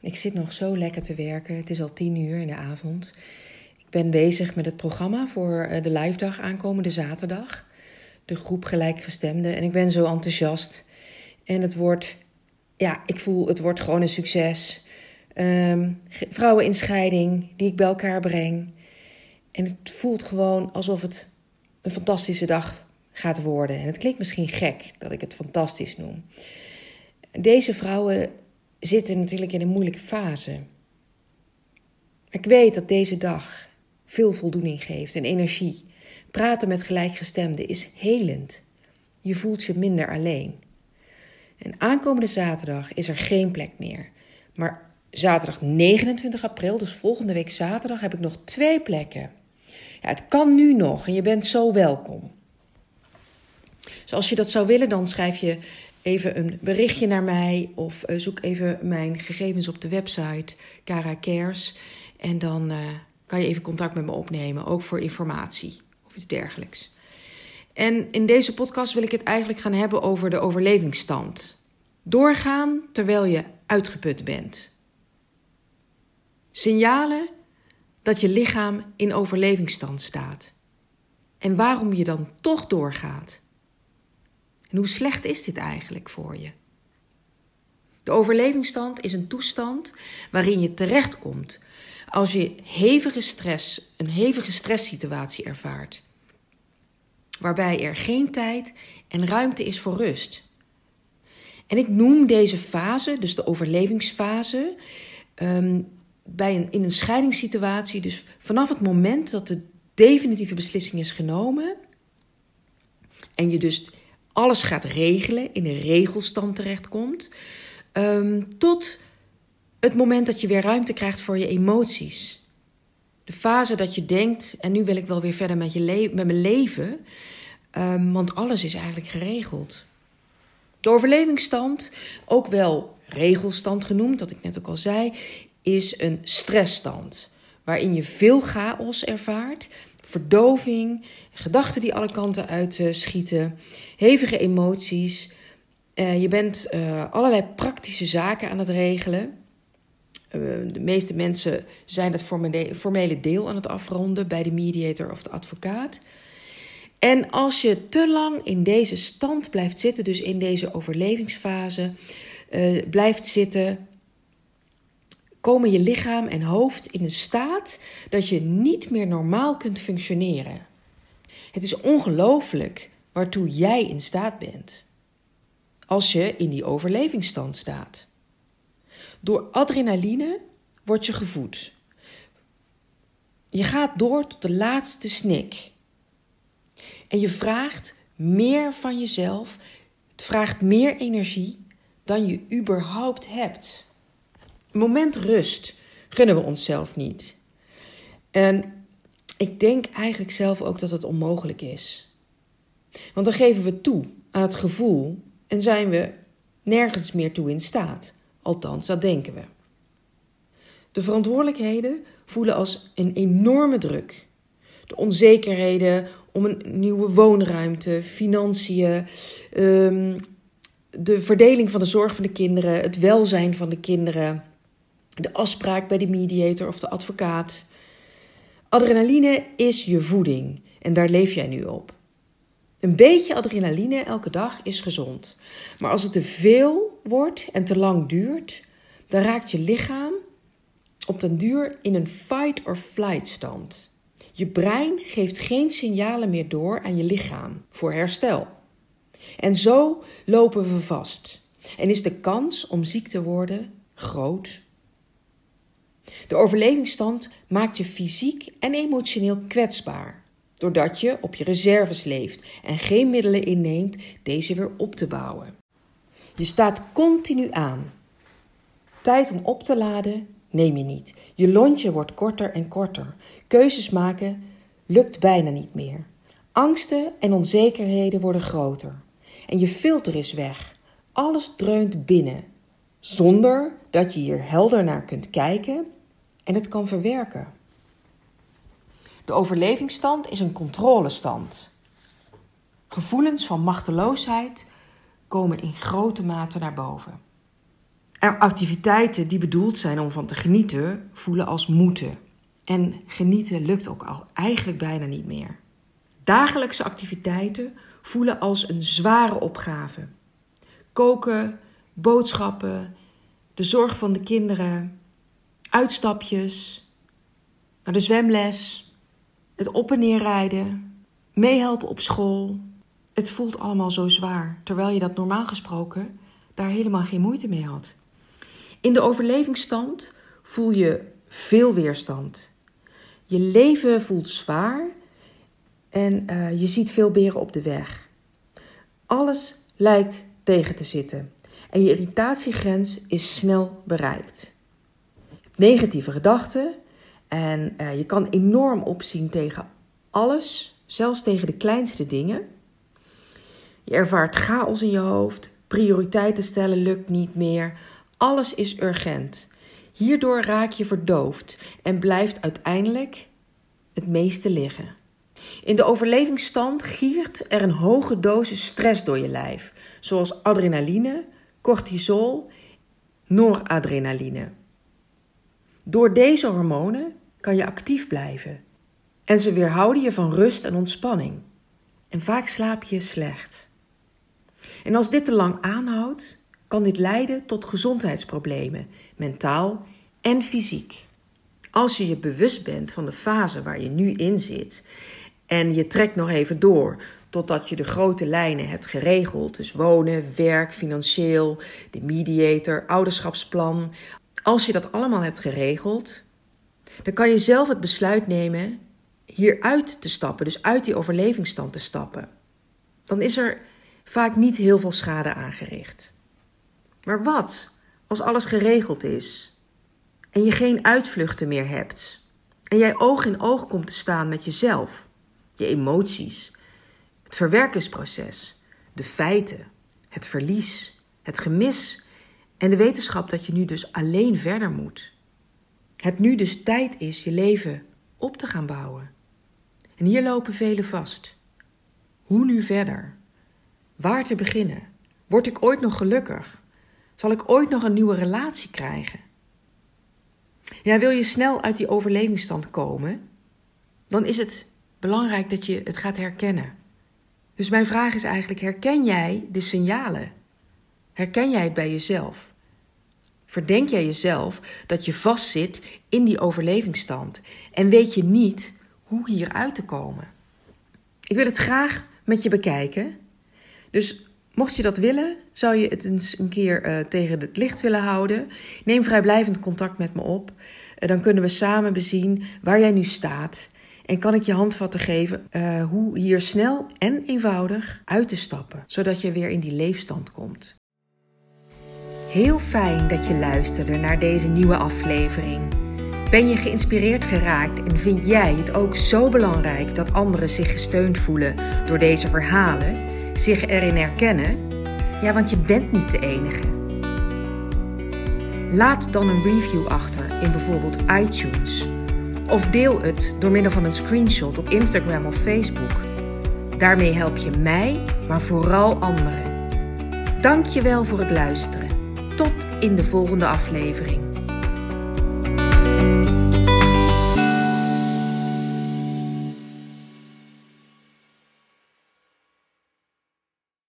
Ik zit nog zo lekker te werken. Het is al tien uur in de avond. Ik ben bezig met het programma voor eh, de live dag aankomende zaterdag. De groep gelijkgestemden. En ik ben zo enthousiast. En het wordt, ja, ik voel het wordt gewoon een succes. Um, vrouwen in scheiding die ik bij elkaar breng. En het voelt gewoon alsof het een fantastische dag gaat worden. En het klinkt misschien gek dat ik het fantastisch noem. Deze vrouwen zitten natuurlijk in een moeilijke fase. Ik weet dat deze dag veel voldoening geeft en energie. Praten met gelijkgestemden is helend. Je voelt je minder alleen. En aankomende zaterdag is er geen plek meer. Maar zaterdag 29 april, dus volgende week zaterdag, heb ik nog twee plekken. Ja, het kan nu nog en je bent zo welkom. Dus als je dat zou willen, dan schrijf je even een berichtje naar mij of uh, zoek even mijn gegevens op de website Cara. En dan uh, kan je even contact met me opnemen, ook voor informatie of iets dergelijks. En in deze podcast wil ik het eigenlijk gaan hebben over de overlevingsstand. Doorgaan terwijl je uitgeput bent. Signalen dat je lichaam in overlevingsstand staat. En waarom je dan toch doorgaat. En hoe slecht is dit eigenlijk voor je? De overlevingsstand is een toestand waarin je terechtkomt als je hevige stress, een hevige stresssituatie ervaart. Waarbij er geen tijd en ruimte is voor rust. En ik noem deze fase, dus de overlevingsfase, um, bij een, in een scheidingssituatie, dus vanaf het moment dat de definitieve beslissing is genomen en je dus alles gaat regelen, in een regelstand terechtkomt, um, tot het moment dat je weer ruimte krijgt voor je emoties. De fase dat je denkt, en nu wil ik wel weer verder met, je met mijn leven, um, want alles is eigenlijk geregeld. De overlevingsstand, ook wel regelstand genoemd, dat ik net ook al zei, is een stressstand. Waarin je veel chaos ervaart, verdoving, gedachten die alle kanten uit schieten, hevige emoties. Uh, je bent uh, allerlei praktische zaken aan het regelen. De meeste mensen zijn het formele deel aan het afronden bij de mediator of de advocaat. En als je te lang in deze stand blijft zitten, dus in deze overlevingsfase blijft zitten, komen je lichaam en hoofd in een staat dat je niet meer normaal kunt functioneren. Het is ongelooflijk waartoe jij in staat bent als je in die overlevingsstand staat. Door adrenaline word je gevoed. Je gaat door tot de laatste snik. En je vraagt meer van jezelf. Het vraagt meer energie dan je überhaupt hebt. Moment rust gunnen we onszelf niet. En ik denk eigenlijk zelf ook dat het onmogelijk is. Want dan geven we toe aan het gevoel en zijn we nergens meer toe in staat. Althans, dat denken we. De verantwoordelijkheden voelen als een enorme druk. De onzekerheden om een nieuwe woonruimte, financiën, um, de verdeling van de zorg van de kinderen, het welzijn van de kinderen, de afspraak bij de mediator of de advocaat. Adrenaline is je voeding en daar leef jij nu op. Een beetje adrenaline elke dag is gezond. Maar als het te veel wordt en te lang duurt, dan raakt je lichaam op den duur in een fight or flight stand. Je brein geeft geen signalen meer door aan je lichaam voor herstel. En zo lopen we vast. En is de kans om ziek te worden groot de overlevingsstand maakt je fysiek en emotioneel kwetsbaar, doordat je op je reserves leeft en geen middelen inneemt deze weer op te bouwen. Je staat continu aan. Tijd om op te laden neem je niet. Je lontje wordt korter en korter. Keuzes maken lukt bijna niet meer. Angsten en onzekerheden worden groter. En je filter is weg. Alles dreunt binnen, zonder dat je hier helder naar kunt kijken en het kan verwerken. De overlevingsstand is een controlestand. Gevoelens van machteloosheid komen in grote mate naar boven. Er activiteiten die bedoeld zijn om van te genieten, voelen als moeten. En genieten lukt ook al eigenlijk bijna niet meer. Dagelijkse activiteiten voelen als een zware opgave. Koken, boodschappen, de zorg van de kinderen, uitstapjes, naar de zwemles, het op en neer rijden, meehelpen op school. Het voelt allemaal zo zwaar, terwijl je dat normaal gesproken daar helemaal geen moeite mee had. In de overlevingsstand voel je veel weerstand. Je leven voelt zwaar en uh, je ziet veel beren op de weg. Alles lijkt tegen te zitten en je irritatiegrens is snel bereikt. Negatieve gedachten en uh, je kan enorm opzien tegen alles, zelfs tegen de kleinste dingen. Je ervaart chaos in je hoofd, prioriteiten stellen lukt niet meer, alles is urgent. Hierdoor raak je verdoofd en blijft uiteindelijk het meeste liggen. In de overlevingsstand giert er een hoge dosis stress door je lijf, zoals adrenaline, cortisol, noradrenaline. Door deze hormonen kan je actief blijven en ze weerhouden je van rust en ontspanning. En vaak slaap je slecht. En als dit te lang aanhoudt, kan dit leiden tot gezondheidsproblemen, mentaal en fysiek. Als je je bewust bent van de fase waar je nu in zit en je trekt nog even door totdat je de grote lijnen hebt geregeld, dus wonen, werk, financieel, de mediator, ouderschapsplan. Als je dat allemaal hebt geregeld, dan kan je zelf het besluit nemen hieruit te stappen, dus uit die overlevingsstand te stappen. Dan is er vaak niet heel veel schade aangericht. Maar wat als alles geregeld is en je geen uitvluchten meer hebt en jij oog in oog komt te staan met jezelf, je emoties, het verwerkingsproces, de feiten, het verlies, het gemis en de wetenschap dat je nu dus alleen verder moet. Het nu dus tijd is je leven op te gaan bouwen. En hier lopen velen vast. Hoe nu verder? Waar te beginnen? Word ik ooit nog gelukkig? Zal ik ooit nog een nieuwe relatie krijgen? Ja, wil je snel uit die overlevingsstand komen, dan is het belangrijk dat je het gaat herkennen. Dus mijn vraag is eigenlijk: herken jij de signalen? Herken jij het bij jezelf? Verdenk jij jezelf dat je vastzit in die overlevingsstand en weet je niet hoe hieruit te komen? Ik wil het graag met je bekijken. Dus mocht je dat willen, zou je het eens een keer uh, tegen het licht willen houden, neem vrijblijvend contact met me op. Uh, dan kunnen we samen bezien waar jij nu staat. En kan ik je handvatten geven uh, hoe hier snel en eenvoudig uit te stappen, zodat je weer in die leefstand komt. Heel fijn dat je luisterde naar deze nieuwe aflevering. Ben je geïnspireerd geraakt en vind jij het ook zo belangrijk dat anderen zich gesteund voelen door deze verhalen, zich erin herkennen? Ja, want je bent niet de enige. Laat dan een review achter in bijvoorbeeld iTunes. Of deel het door middel van een screenshot op Instagram of Facebook. Daarmee help je mij, maar vooral anderen. Dank je wel voor het luisteren. Tot in de volgende aflevering.